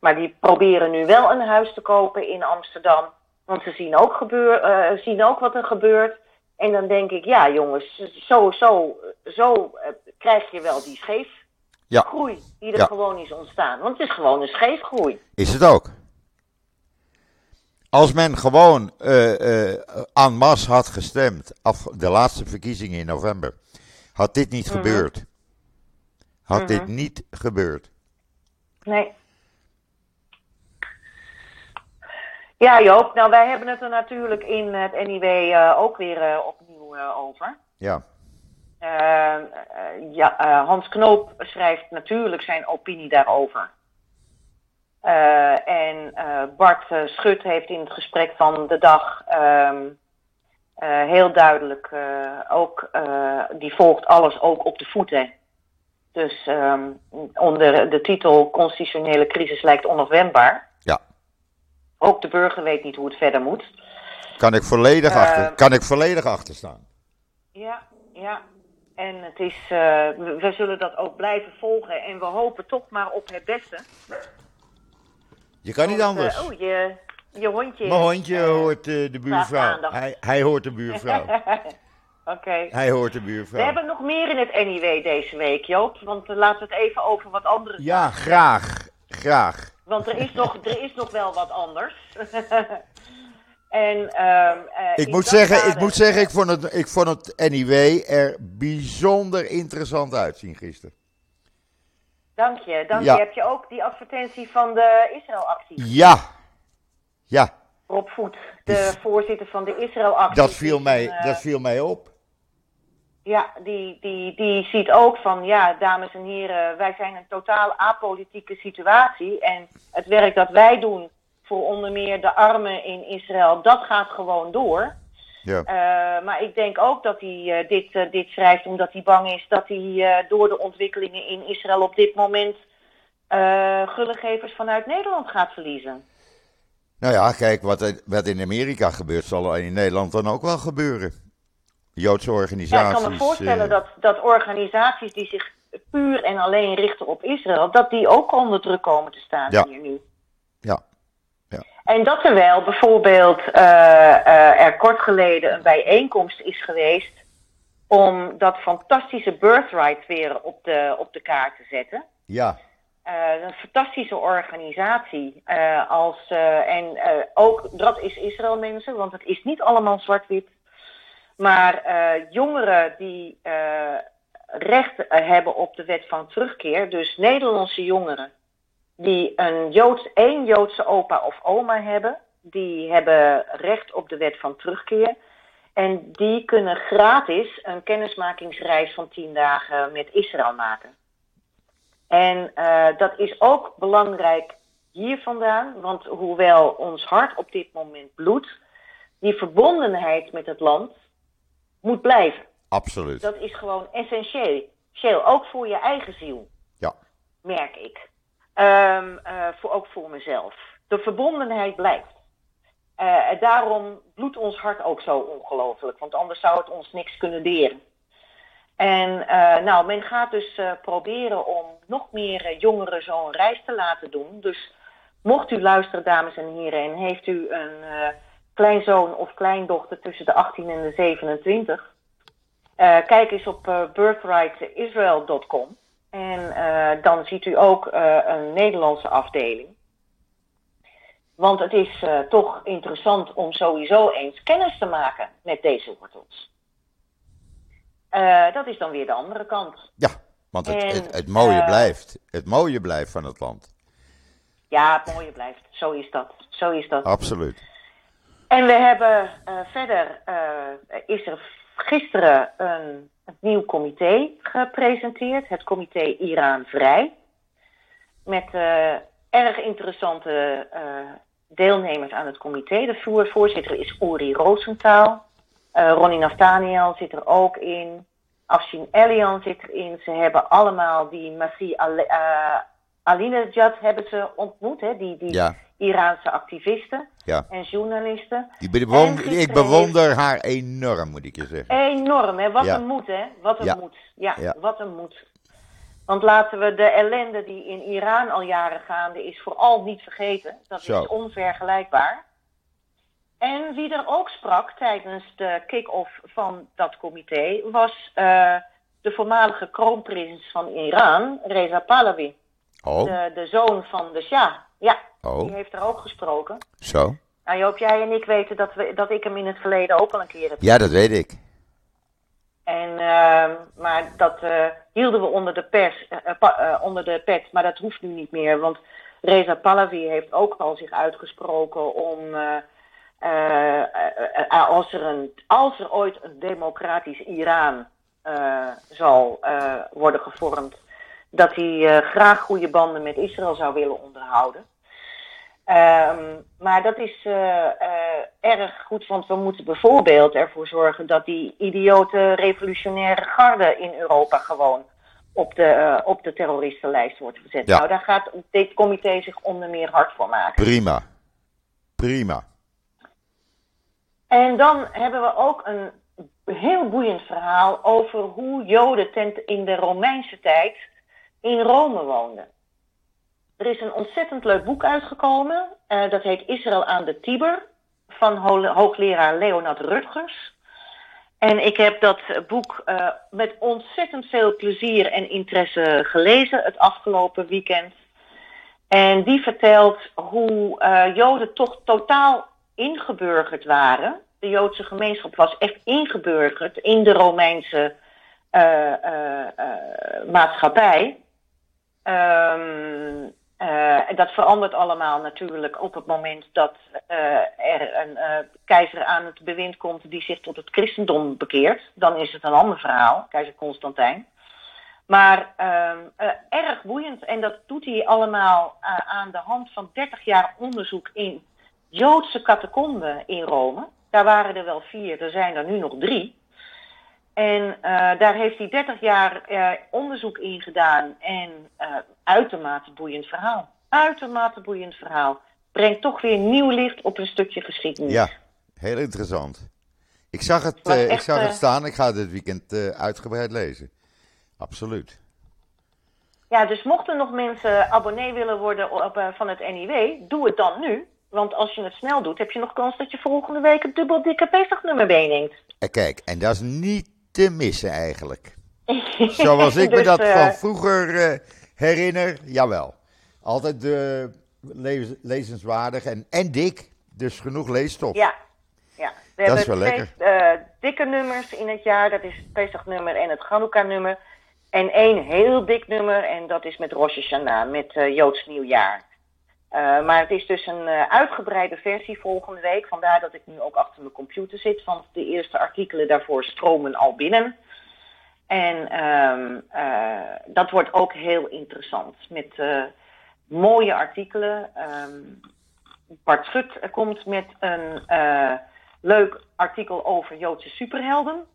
Maar die proberen nu wel een huis te kopen in Amsterdam. Want ze zien ook, gebeur, eh, zien ook wat er gebeurt. En dan denk ik, ja jongens, zo, zo, zo eh, krijg je wel die scheefgroei Ja, die er Ja. gewoon is ontstaan. Want het is gewoon een scheefgroei. is het ook. Als men gewoon eh eh masse had gestemd, af de laatste verkiezingen in november, had dit niet gebeurd. Had dit niet gebeurd. Nee. Ja, Joop. Nou, wij hebben het er natuurlijk in het NIW eh, ook weer eh, opnieuw eh, over. Ja, ja, Hans Knoop schrijft natuurlijk zijn opinie daarover. En Bart Schut heeft in het gesprek van de dag ehm, eh, heel duidelijk ook, die volgt alles ook op de voeten. Dus ehm, onder de titel Constitutionele crisis lijkt onafwendbaar. Ook de burger weet niet hoe het verder moet. Kan ik volledig, Eh, achter, kan ik volledig achter staan. Ja, ja. En het is, eh, we, we zullen dat ook blijven volgen. En we hopen toch maar op het beste. Je kan niet Want, anders. eh, oh, je, je hondje. Mijn hondje eh, hoort eh, de buurvrouw. Hij, hij hoort de buurvrouw. Oké. Hij hoort de We buurvrouw. hebben nog meer in het NIW deze week, Joop. Want eh, laten we het even over wat andere Ja, graag. Graag. Want er is nog, er is nog wel wat anders. en, ehm, eh, Ik moet zeggen, ik moet zeggen, ik vond het, ik vond het NIW er bijzonder interessant uitzien gisteren. Dank je, dank Ja. je. Heb je ook die advertentie van de Israël-actie? Ja, ja, Rob Voet, de voorzitter van de Israël-actie. dat viel, mij, eh, dat viel mij op. Ja, die, die, die ziet ook van, ja, dames en heren, wij zijn een totaal apolitieke situatie. En het werk dat wij doen voor onder meer de armen in Israël, dat gaat gewoon door. Ja. Eh, maar ik denk ook dat hij eh, dit, eh, dit schrijft omdat hij bang is dat hij door de ontwikkelingen in Israël op dit moment gullegevers vanuit Nederland gaat verliezen. Nou ja, kijk, wat, wat in Amerika gebeurt, zal er in Nederland dan ook wel gebeuren. Joodse Ja, organisaties. ik kan me voorstellen eh, dat, dat organisaties die zich puur en alleen richten op Israël, dat die ook onder druk komen te staan Ja. hier nu. Ja, En dat terwijl bijvoorbeeld eh, eh, er kort geleden een bijeenkomst is geweest om dat fantastische birthright weer op de, op de kaart te zetten. ja, Uh, een fantastische organisatie. Als, en ook dat is Israël mensen, want het is niet allemaal zwart-wit. Maar jongeren die recht hebben op de wet van terugkeer, dus Nederlandse jongeren die een Joods, één Joodse opa of oma hebben, die hebben recht op de wet van terugkeer. En die kunnen gratis een kennismakingsreis van tien dagen met Israël maken. En uh, dat is ook belangrijk hier vandaan, want hoewel ons hart op dit moment bloedt, die verbondenheid met het land moet blijven. Absoluut. Dat is gewoon essentieel. Ook voor je eigen ziel. Ja. Merk ik. Um, uh, voor, ook voor mezelf. De verbondenheid blijft. Uh, daarom bloedt ons hart ook zo ongelooflijk, want anders zou het ons niks kunnen deren. En uh, nou, men gaat dus uh, proberen om nog meer jongeren zo'n reis te laten doen. Dus mocht u luisteren, dames en heren, en heeft u een kleinzoon of kleindochter tussen de 18 en de 27, kijk eens op birthrightisrael.com. En dan ziet u ook een Nederlandse afdeling. Want het is uh, toch interessant om sowieso eens kennis te maken met deze wortels. Uh, dat is dan weer de andere kant. Ja, want het, en, het, het mooie uh, blijft. Het mooie blijft van het land. Ja, het mooie blijft. Zo is dat. Zo is dat. Absoluut. En we hebben verder, is er gisteren een, een nieuw comité gepresenteerd. Het comité Iran Vrij. Met erg interessante deelnemers aan het comité. De voorzitter is Uri Roosentaal. Uh, Ronnie Naftaniel zit er ook in. Afshin Elian zit erin. Ze hebben allemaal die Masih uh, Alinejad hebben ze ontmoet. Hè? Die, die ja. Iraanse activisten ja. en journalisten. Die bewonder, en ik bewonder haar enorm, moet ik je zeggen. Enorm, hè? Wat Ja. een moed, hè? Wat een Ja. moed. Ja, wat een moed. Want laten we de ellende die in Iran al jaren gaande is vooral niet vergeten. Dat Zo. is onvergelijkbaar. En wie er ook sprak tijdens de kick-off van dat comité was eh, de voormalige kroonprins van Iran, Reza Pahlavi. Oh, De, de zoon van de Shah. Ja, die oh, heeft er ook gesproken. zo. Nou Joop, jij en ik weten dat, we, dat ik hem in het verleden ook al een keer heb Ja, dat weet ik. En, ehm, maar dat eh, hielden we onder de, pers, pa- eh, onder de pet, maar dat hoeft nu niet meer. Want Reza Pahlavi heeft ook al zich uitgesproken om, als, er een, als er ooit een democratisch Iran zal worden gevormd, dat hij graag goede banden met Israël zou willen onderhouden. Ehm, maar dat is eh, eh, erg goed, want we moeten bijvoorbeeld ervoor zorgen dat die idiote revolutionaire garde in Europa gewoon op de, eh, op de terroristenlijst wordt gezet. Ja. Nou, daar gaat dit comité zich onder meer hard voor maken. Prima. Prima. En dan hebben we ook een heel boeiend verhaal over hoe Joden ten, in de Romeinse tijd in Rome woonden. Er is een ontzettend leuk boek uitgekomen. eh, dat heet Israël aan de Tiber. Van ho- hoogleraar Leonard Rutgers. En ik heb dat boek eh, met ontzettend veel plezier en interesse gelezen het afgelopen weekend. En die vertelt hoe eh, Joden toch totaal ingeburgerd waren. De Joodse gemeenschap was echt ingeburgerd in de Romeinse eh, eh, eh, maatschappij. Eh, en dat verandert allemaal natuurlijk op het moment dat eh, er een eh, keizer aan het bewind komt die zich tot het christendom bekeert. Dan is het een ander verhaal, keizer Constantijn. Maar ehm, eh, erg boeiend. En dat doet hij allemaal eh, aan de hand van 30 jaar onderzoek in Joodse catacomben in Rome. Daar waren er wel vier, er zijn er nu nog drie. En eh, daar heeft hij 30 jaar eh, onderzoek in gedaan. En eh, uitermate boeiend verhaal. Uitermate boeiend verhaal. Brengt toch weer nieuw licht op een stukje geschiedenis. Ja, heel interessant. Ik zag het, ik zag het staan. Ik ga het dit weekend uitgebreid lezen. Absoluut. Ja, dus mochten nog mensen abonnee willen worden op, van het NIW, doe het dan nu. Want als je het snel doet, heb je nog kans dat je volgende week het dubbel dikke Pesachnummer meeneemt. En kijk, en dat is niet te missen eigenlijk. Zoals ik me Dus, dat eh, van vroeger eh, herinner, jawel. Altijd uh, lezenswaardig en, en dik. Dus genoeg leesstof. Ja, ja. We dat is wel twee lekker. uh, dikke nummers in het jaar. Dat is het Pesach-nummer en het Chanukka-nummer. En één heel dik nummer en dat is met Rosh Hashanah, met Joods Nieuwjaar. Uh, maar het is dus een uh, uitgebreide versie volgende week. Vandaar dat ik nu ook achter mijn computer zit. Want de eerste artikelen daarvoor stromen al binnen. En um, dat wordt ook heel interessant. Met mooie artikelen. Um, Bart Schut komt met een leuk artikel over Joodse superhelden.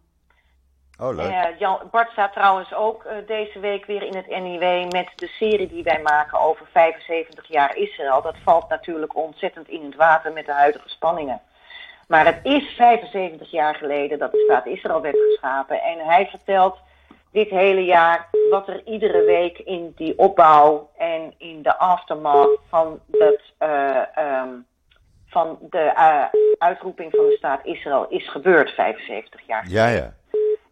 Oh, leuk. Uh, Jan, Bart staat trouwens ook uh, deze week weer in het NIW met de serie die wij maken over 75 jaar Israël. Dat valt natuurlijk ontzettend in het water met de huidige spanningen. Maar het is 75 jaar geleden dat de staat Israël werd geschapen. En hij vertelt dit hele jaar wat er iedere week in die opbouw en in de aftermath van, dat, uh, um, van de uitroeping van de staat Israël is gebeurd 75 jaar geleden. Ja, ja.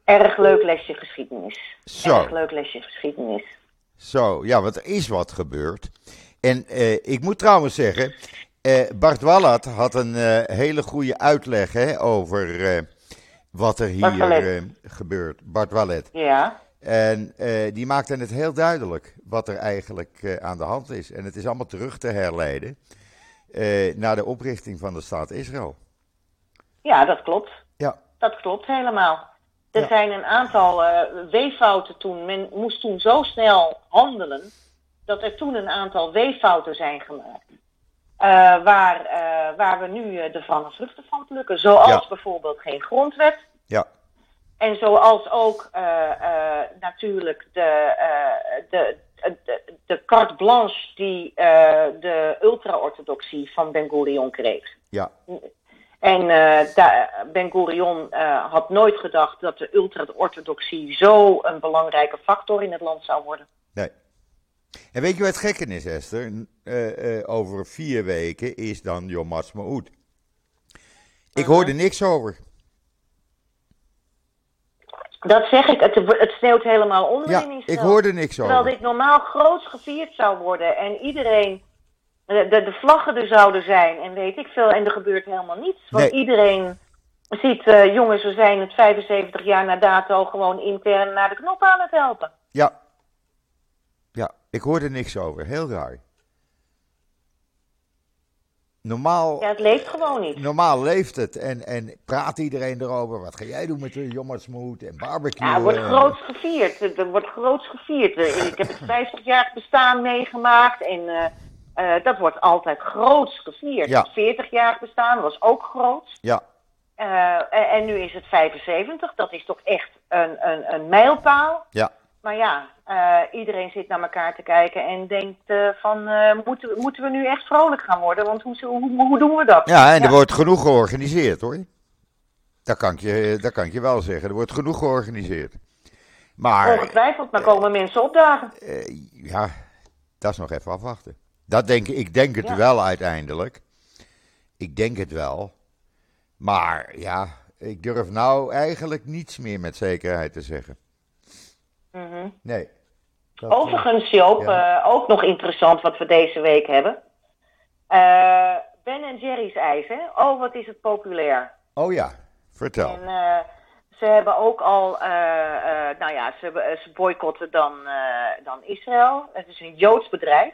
Erg leuk lesje geschiedenis. Zo. Erg leuk lesje geschiedenis. Zo, ja, want er is wat gebeurd. En uh, ik moet trouwens zeggen, uh, Bart Wallat had een uh, hele goede uitleg hè, over wat er hier gebeurt. Bart Wallet. Ja. En die maakte het heel duidelijk wat er eigenlijk aan de hand is. En het is allemaal terug te herleiden naar de oprichting van de staat Israël. Ja, dat klopt. Ja. Dat klopt helemaal. Er Ja. zijn een aantal uh, weeffouten toen. Men moest toen zo snel handelen dat er toen een aantal weeffouten zijn gemaakt. Uh, waar, uh, waar we nu de van vruchten van plukken. Zoals Ja. bijvoorbeeld geen grondwet. Ja, En zoals ook natuurlijk de, de, de, de carte blanche die de ultra-orthodoxie van Ben Gurion kreeg. ja, En uh, Ben Gurion uh, had nooit gedacht dat de ultra-orthodoxie zo een belangrijke factor in het land zou worden. nee. En weet je wat gekken is, Esther? Uh, uh, over vier weken is dan Yom Ha'atzmaut. Ik hoorde niks over. Dat zeg ik, het, het sneeuwt helemaal onder Ja, in ik Israël. hoorde niks Terwijl over. dit normaal groots gevierd zou worden en iedereen, de, de, vlaggen er zouden zijn en weet ik veel, en er gebeurt helemaal niets. Want Nee. iedereen ziet, uh, jongens, we zijn het 75 jaar na dato gewoon intern naar de knop aan het helpen. Ja. Ja, ik hoorde niks over. Heel raar. Normaal, Ja, het leeft gewoon niet. normaal leeft het en, en praat iedereen erover. Wat ga jij doen met de Ha'atzmaut en barbecue? Ja, er wordt groots gevierd. Er wordt groots gevierd. Eh, Ik heb het 50-jarig bestaan meegemaakt en eh, eh, dat wordt altijd groots gevierd. Ja. Het 40-jarig bestaan was ook groots. Ja, Eh, en, nu is het 75. Dat is toch echt een, een, een mijlpaal. ja. Maar ja, eh, iedereen zit naar elkaar te kijken en denkt van moeten, we- moeten we nu echt vrolijk gaan worden? Want hoe, hoe, hoe doen we dat? Ja, en er wordt genoeg georganiseerd hoor. Dat kan, ik je, dat kan ik je wel zeggen. Er wordt genoeg georganiseerd. Maar Ongetwijfeld, maar komen mensen opdagen. ja, dat is nog even afwachten. Dat denk, ik ik denk het Ja. wel uiteindelijk. Ik denk het wel. Maar ja, ik durf nou eigenlijk niets meer met zekerheid te zeggen. Mhm. Nee. Eh, Overigens, Joop, ja. eh, ook nog interessant wat we deze week hebben. Eh, ben en Jerry's ijs, hè? Oh, wat is het populair. Oh ja, vertel. En ze hebben ook al, nou ja, ze, ze boycotten dan, dan Israël. Het is een Joods bedrijf.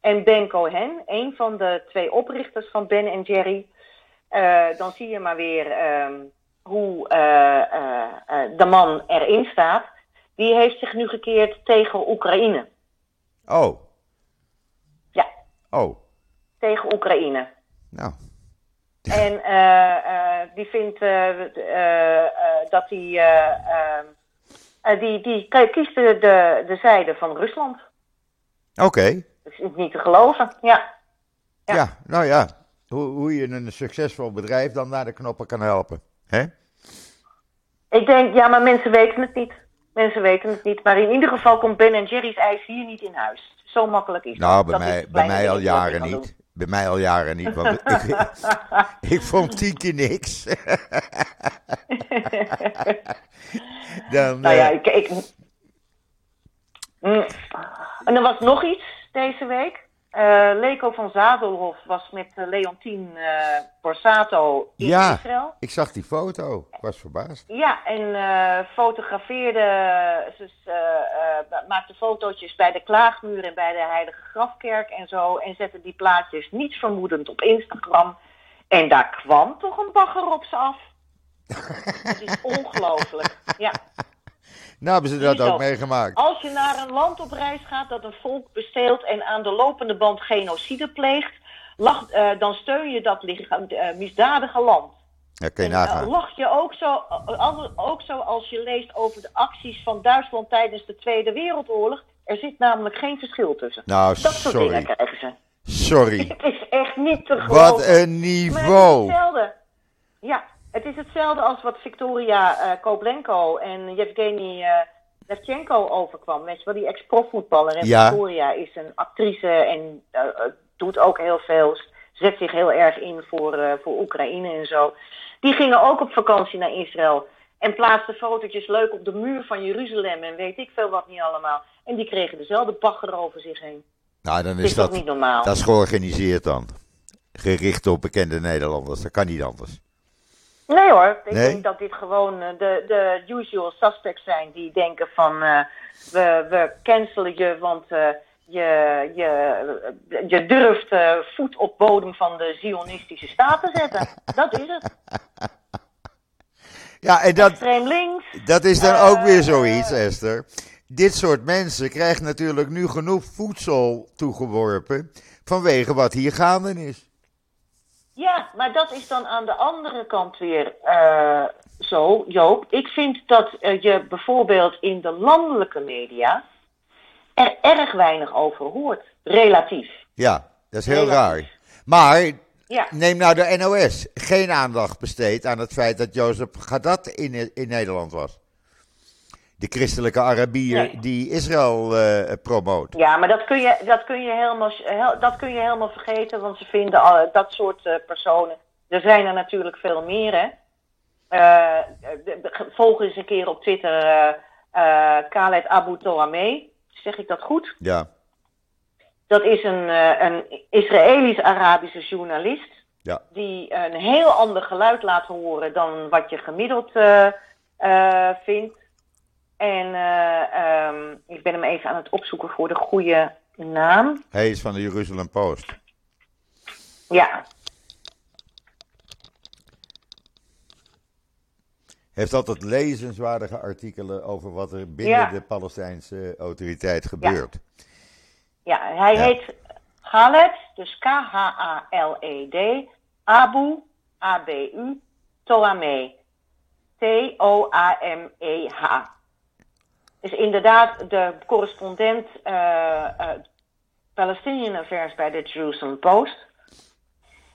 En Ben Cohen, een van de twee oprichters van Ben en Jerry. eh, dan zie je maar weer ehm, hoe eh, eh, de man erin staat. Die heeft zich nu gekeerd tegen Oekraïne. Oh, Ja, oh. tegen Oekraïne. Nou, En die vindt dat hij. die, die kiest de, de, de zijde van Rusland. oké. Is niet te geloven. Ja. Ja. Ja. nou ja. Hoe, hoe je een succesvol bedrijf dan naar de knoppen kan helpen. hè? Ik denk, ja, maar mensen weten het niet. Mensen weten het niet. Maar in ieder geval komt Ben Jerry's ijs hier niet in huis. Zo makkelijk is Nou, dat. bij mij, bij mij al jaren niet. Bij mij al jaren niet. Want ik, ik vond tien keer niks. Dan, Nou ja, eh, ik. ik Mm. En er was nog iets deze week. Uh, Leko van Zadelhof was met uh, Leontien uh, Borsato in ja, Israël. ik zag die foto. Ik was verbaasd. Ja, en fotografeerde, ze maakte fotootjes bij de Klaagmuur en bij de Heilige Grafkerk en zo. En zette die plaatjes niets vermoedend op Instagram. En daar kwam toch een bagger op ze af. Het is ongelooflijk. Ja. Nou hebben ze dat ook meegemaakt. Als je naar een land op reis gaat dat een volk besteelt en aan de lopende band genocide pleegt, lach, uh, dan steun je dat uh, misdadige land. Ja, kun je en, nagaan. Uh, lach je ook zo, ook zo als je leest over de acties van Duitsland tijdens de Tweede Wereldoorlog. Er zit namelijk geen verschil tussen. Nou, dat soort sorry. dingen krijgen ze. Sorry. Het is echt niet te geloven. Wat een niveau. Maar het is hetzelfde. Ja, het is hetzelfde als wat Victoria uh, Koblenko en Yevgeny uh, Levchenko overkwam. Weet je wel, die ex-profvoetballer. En Ja. Victoria is een actrice en uh, doet ook heel veel. Zet zich heel erg in voor, voor Oekraïne en zo. Die gingen ook op vakantie naar Israël. En plaatsten fotootjes leuk op de muur van Jeruzalem en weet ik veel wat niet allemaal. En die kregen dezelfde bagger over zich heen. Nou, dan Dat is is dat, niet normaal? dat is georganiseerd dan. Gericht op bekende Nederlanders. Dat kan niet anders. Nee hoor, ik Nee? denk dat dit gewoon eh, de, de usual suspects zijn die denken van eh, we, we cancelen je, want eh, je, je, je durft voet op bodem van de zionistische staat te zetten. dat is het. Ja, en dat, Extreem links. dat is dan ook weer zoiets, Esther. Dit soort mensen krijgen natuurlijk nu genoeg voedsel toegeworpen. vanwege wat hier gaande is. Ja, maar dat is dan aan de andere kant weer eh, zo, Joop. Ik vind dat eh, je bijvoorbeeld in de landelijke media er erg weinig over hoort. Relatief. Ja, dat is heel Relatief. raar. Maar Ja. neem nou de NOS. Geen aandacht besteed aan het feit dat Jozef Gadat in, in Nederland was. De christelijke Arabier Nee. die Israël eh promoot. Ja, maar dat kun je, dat kun je, helemaal, hel- dat kun je helemaal vergeten, want ze vinden al, dat soort eh, personen. Er zijn er natuurlijk veel meer, hè. Eh, de- de- volg eens een keer op Twitter Khaled Abu Toameh. Zeg ik dat goed? Ja, Dat is een, een Israëlisch-Arabische journalist. ja. Die een heel ander geluid laat horen dan wat je gemiddeld vindt. En eh, ehm, ik ben hem even aan het opzoeken voor de goede naam. Hij is van de Jeruzalem Post. Ja, Heeft altijd lezenswaardige artikelen over wat er binnen Ja. de Palestijnse autoriteit gebeurt. ja hij Ja. heet Khaled, dus K-H-A-L-E-D, E Abu, A-B-U, Toameh. T-O-A-M-E-H. Is inderdaad de correspondent eh eh Palestinian Affairs bij de Jerusalem Post.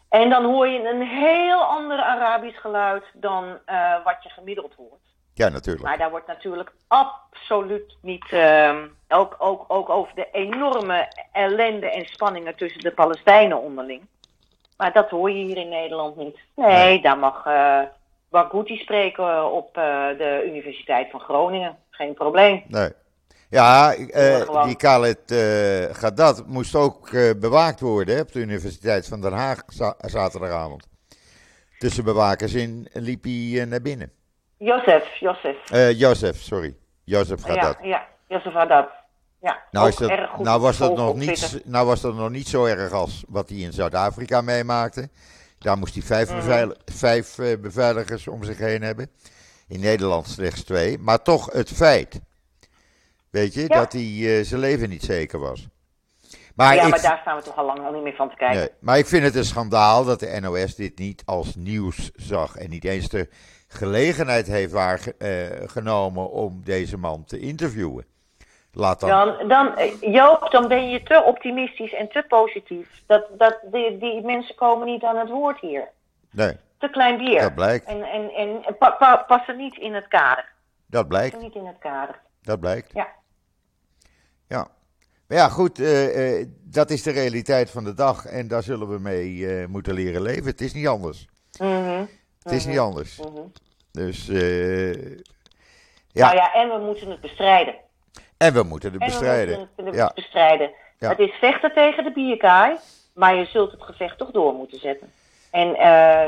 En dan hoor je een heel ander Arabisch geluid dan eh, wat je gemiddeld hoort. Ja, natuurlijk. Maar daar wordt natuurlijk absoluut niet. ehm, ook, ook, ook over de enorme ellende en spanningen tussen de Palestijnen onderling. Maar dat hoor je hier in Nederland niet. Nee, Nee. daar mag uh, Barghouti spreken op eh, de Universiteit van Groningen. Geen probleem. Nee. Ja, eh, die Khaled eh Gadat moest ook eh, bewaakt worden hè, op de Universiteit van Den Haag za- zaterdagavond. Tussen bewakers in liep hij eh, naar binnen. Jozef, Jozef. Eh Jozef, sorry. Jozef Gadat. Ja, ja, Jozef Haddad. Ja, Nou, is dat, nou, was dat nog niet, nou was dat nog niet zo erg als wat hij in Zuid-Afrika meemaakte. Daar moest hij vijf, beveil- vijf eh, beveiligers om zich heen hebben. In Nederland slechts twee. Maar toch het feit, weet je, Ja. dat hij eh, zijn leven niet zeker was. Maar, ja, ik, maar daar staan we toch al lang al niet meer van te kijken. nee, maar ik vind het een schandaal dat de NOS dit niet als nieuws zag. En niet eens de gelegenheid heeft waargenomen om deze man te interviewen. Laat dan Dan, dan, eh, Joop, dan ben je te optimistisch en te positief. Dat, dat, die, die mensen komen niet aan het woord hier. Nee, Te klein bier. dat blijkt. En, en, en pa, pa- passen niet in het kader. Dat blijkt. Niet in het kader. Dat blijkt. Ja. Ja. Maar ja, goed, eh, eh, dat is de realiteit van de dag en daar zullen we mee moeten leren leven. Het is niet anders. Mhm. Het is niet anders. Dus, eh, ja. Nou ja, en we moeten het bestrijden. En we moeten het En we bestrijden. moeten het Ja. bestrijden. Ja. Het is vechten tegen de bierkaai, maar je zult het gevecht toch door moeten zetten. En eh,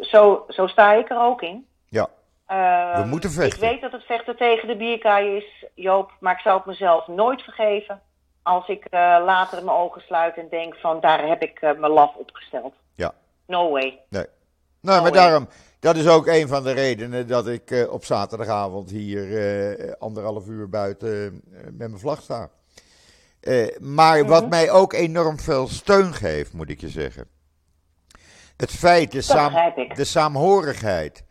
zo, zo sta ik er ook in. Ja. Eh, We moeten vechten. Ik weet dat het vechten tegen de bierkaai is, Joop, maar ik zou het mezelf nooit vergeven als ik eh, later mijn ogen sluit en denk van daar heb ik eh, mijn laf opgesteld. Ja. No way. Nee. Nou, maar daarom, dat is ook een van de redenen dat ik eh, op zaterdagavond hier eh, anderhalf uur buiten eh, met mijn vlag sta. Maar wat Mhm. mij ook enorm veel steun geeft, moet ik je zeggen. Het feit, de, saam, de saamhorigheid.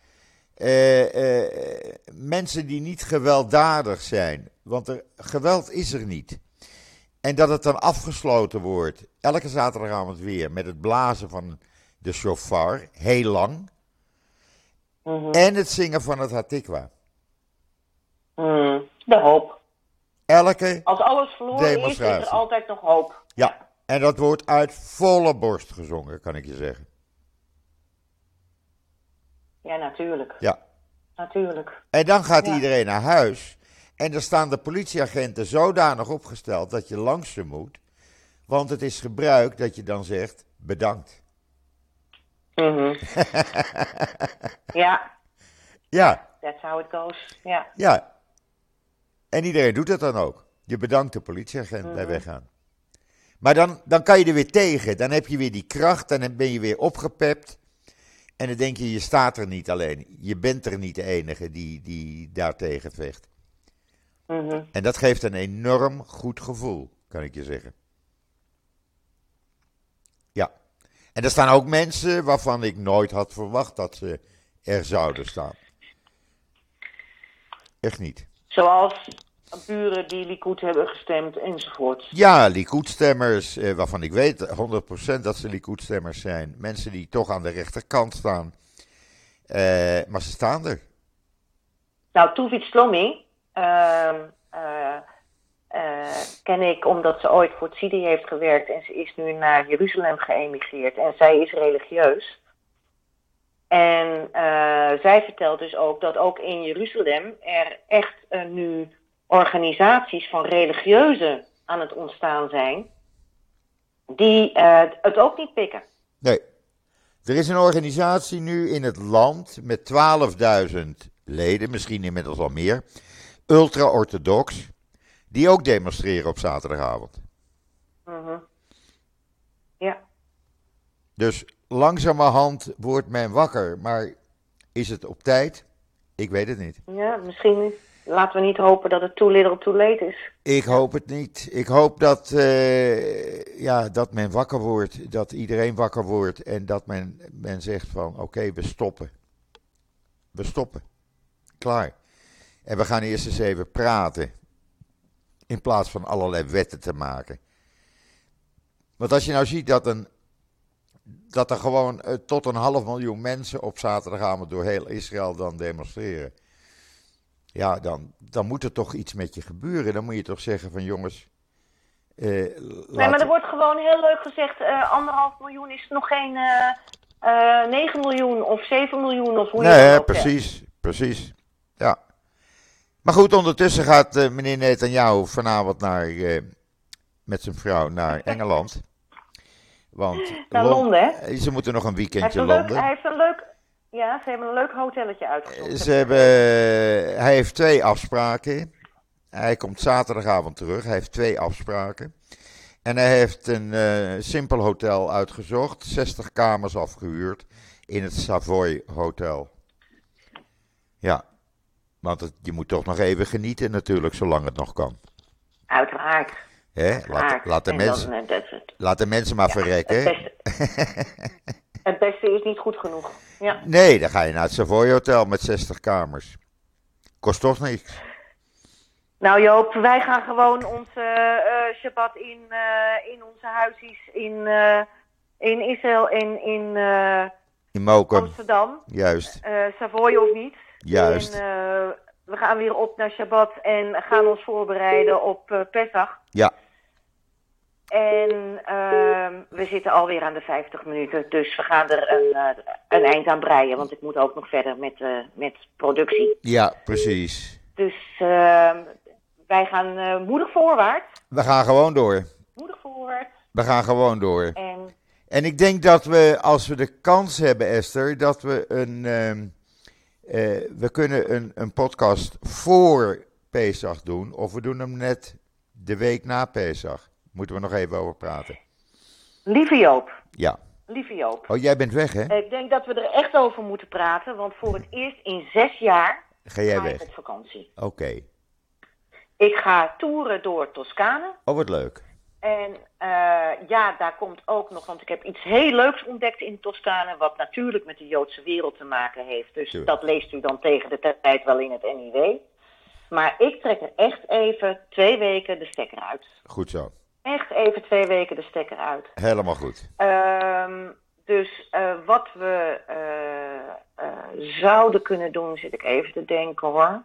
Mensen die niet gewelddadig zijn, want er, geweld is er niet. En dat het dan afgesloten wordt, elke zaterdagavond weer, met het blazen van de shofar, heel lang. Mhm. En het zingen van het Hatikwa. Mm, de hoop. Elke, Als alles verloren is, is er altijd nog hoop. ja. En dat wordt uit volle borst gezongen, kan ik je zeggen. Ja, natuurlijk. Ja. Natuurlijk. En dan gaat Ja. iedereen naar huis. En er staan de politieagenten zodanig opgesteld dat je langs ze moet. Want het is gebruik dat je dan zegt bedankt. Mhm. ja, Ja, that's how it goes. Ja. ja. En iedereen doet dat dan ook. Je bedankt de politieagent bij weggaan. Maar dan, dan kan je er weer tegen. Dan heb je weer die kracht. Dan ben je weer opgepept. En dan denk je, je staat er niet alleen. Je bent er niet de enige die, die daartegen vecht. Mhm. En dat geeft een enorm goed gevoel, kan ik je zeggen. Ja. En er staan ook mensen waarvan ik nooit had verwacht dat ze er zouden staan. Echt niet. Zoals buren die Likud hebben gestemd enzovoort. Ja, Likud-stemmers, eh, waarvan ik weet 100% dat ze Likud-stemmers zijn. Mensen die toch aan de rechterkant staan. Eh, maar ze staan er. Nou, Tuvit Slomi ehm, eh, eh, ken ik omdat ze ooit voor het CIDI heeft gewerkt en ze is nu naar Jeruzalem geëmigreerd en zij is religieus. En eh, zij vertelt dus ook dat ook in Jeruzalem er echt eh, nu organisaties van religieuzen aan het ontstaan zijn die eh, het ook niet pikken. Nee. Er is een organisatie nu in het land met 12.000 leden, misschien inmiddels al meer. Ultra-orthodox. Die ook demonstreren op zaterdagavond. Mhm. Ja. Dus langzamerhand wordt men wakker. Maar is het op tijd? Ik weet het niet. ja, misschien laten we niet hopen dat het too little too late is. Ik hoop het niet. Ik hoop dat, eh, ja, dat men wakker wordt. Dat iedereen wakker wordt. En dat men, men zegt van oké, we stoppen. We stoppen. Klaar. En we gaan eerst eens even praten. In plaats van allerlei wetten te maken. Want als je nou ziet dat, een, dat er gewoon eh, tot een half miljoen mensen op zaterdagavond door heel Israël dan demonstreren. Ja, dan, dan moet er toch iets met je gebeuren. Dan moet je toch zeggen van jongens. eh, Nee, maar er wordt gewoon heel leuk gezegd, eh, anderhalf miljoen is nog geen eh 9 miljoen of 7 miljoen of hoe je Nee, zegt. precies, precies. Ja. Maar goed, ondertussen gaat eh, meneer Netanyahu vanavond naar, eh, met zijn vrouw naar Engeland. Want Naar Lon- Londen, hè? eh, Ze moeten nog een Hij weekendje leuk, Londen. hij heeft een leuk, ja, ze hebben een leuk hotelletje uitgezocht. Ze hebben, hij heeft twee afspraken. Hij komt zaterdagavond terug. Hij heeft twee afspraken. En hij heeft een simpel hotel uitgezocht. 60 kamers afgehuurd in het Savoy Hotel. Ja, want het- je moet toch nog even genieten natuurlijk, zolang het nog kan. Uiteraard. Hè? Laat, uiteraard. laat, de dan, mensen, eh, laat de mensen maar verrekken. Het beste, het beste is niet goed genoeg. Ja. Nee, dan ga je naar het Savoy Hotel met 60 kamers. Kost toch niks. Nou Joop, wij gaan gewoon onze eh Shabbat in, eh, in onze huisjes in, eh, in Israël en in In Mokum, Amsterdam. juist. Savoy of niet. Juist. En eh, we gaan weer op naar Shabbat en gaan ons voorbereiden op eh Pesach. Ja, En ehm, we zitten alweer aan de 50 minuten, dus we gaan er een, eh, een eind aan breien, want ik moet ook nog verder met, met productie. ja, precies. Dus ehm, wij gaan moedig voorwaarts. We gaan gewoon door. Moedig voorwaarts. We gaan gewoon door. En En ik denk dat we, als we de kans hebben, Esther, dat we een. ehm, eh, we kunnen een, een podcast voor Pesach doen. Of we doen hem net de week na Pesach. Moeten we nog even over praten. lieve Joop, Ja. lieve Joop. Oh, jij bent weg, hè? Ik denk dat we er echt over moeten praten, want voor het eerst in zes jaar Ga jij ga weg? op vakantie. Oké. Ik ga toeren door Toscane. Oh, wat leuk. En eh, ja, daar komt ook nog, want ik heb iets heel leuks ontdekt in Toscane, wat natuurlijk met de Joodse wereld te maken heeft. Dus dat leest u dan tegen de tijd wel in het NIW. Maar ik trek er echt even twee weken de stekker uit. Goed zo. Echt even twee weken de stekker uit. Helemaal goed. Ehm, dus eh, wat we eh, zouden kunnen doen, zit ik even te denken hoor.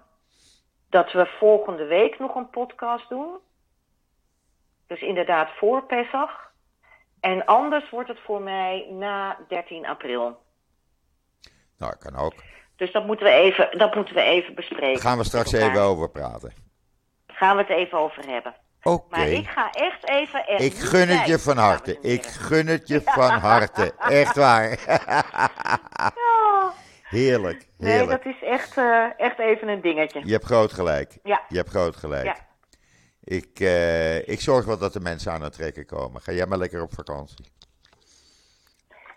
Dat we volgende week nog een podcast doen. Dus inderdaad voor Pesach. En anders wordt het voor mij na 13 april. Nou, kan ook. Dus dat moeten we even, dat moeten we even bespreken. Daar gaan we straks even over praten. Gaan we het even over hebben. Oké. Maar ik ga echt even. Ik gun het je van harte. Ik gun het je van harte. Echt waar. Ja. Heerlijk. Nee, Heerlijk. dat is echt, eh, echt even een dingetje. Je hebt groot gelijk. Ja. Je hebt groot gelijk. Ja. Ik, eh, ik zorg wel dat de mensen aan het trekken komen. Ga jij maar lekker op vakantie.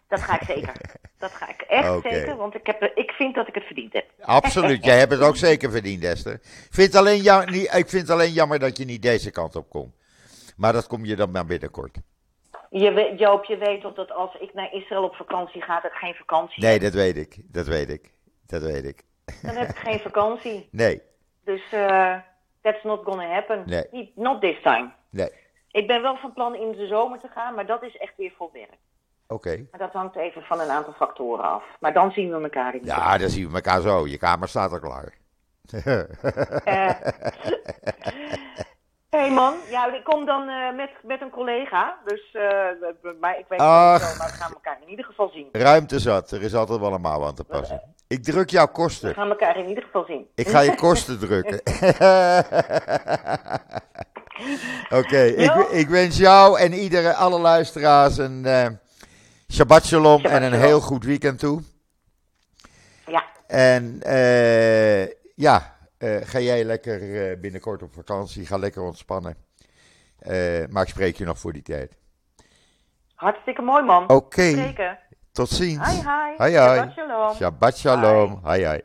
Dat ga ik zeker. Dat ga ik echt zeker, want ik, heb, ik vind dat ik het verdiend heb. Absoluut. Jij hebt het ook zeker verdiend, Esther. Vind het alleen ja, niet, ik vind het alleen jammer dat je niet deze kant op komt. Maar dat kom je dan maar binnenkort. Je, Joop, je weet toch dat als ik naar Israël op vakantie ga, dat ik geen vakantie Nee, heb. dat weet ik. Dat weet ik. Dat weet ik. Dan heb ik geen vakantie. Nee, Dus eh that's not gonna happen. Nee. Not this time. nee. Ik ben wel van plan in de zomer te gaan, maar dat is echt weer voor werk. Oké. Maar dat hangt even van een aantal factoren af. Maar dan zien we elkaar in de Ja, dan zien we elkaar zo. Je kamer staat al klaar. Eh. hey man, ja, ik kom dan eh, met, met een collega. Dus, eh, we- maar ik weet Ach. niet zo, maar we gaan elkaar in ieder geval zien. Ruimte zat. Er is altijd wel een mouw aan te passen. Ik druk jouw We kosten. gaan elkaar in ieder geval zien. Ik ga je kosten drukken. Oké, ik, ik wens jou en iedere, alle luisteraars een eh, Shabbat shalom Shabbat en een shalom. heel goed weekend toe. Ja, En ja, eh, ga jij lekker eh, binnenkort op vakantie. Ga lekker ontspannen. Eh, maar ik spreek je nog voor die tijd. hartstikke mooi man. Oké, tot ziens. Hi hi. Hi, hi. Shabbat shalom. Shabbat shalom. Hi, hi.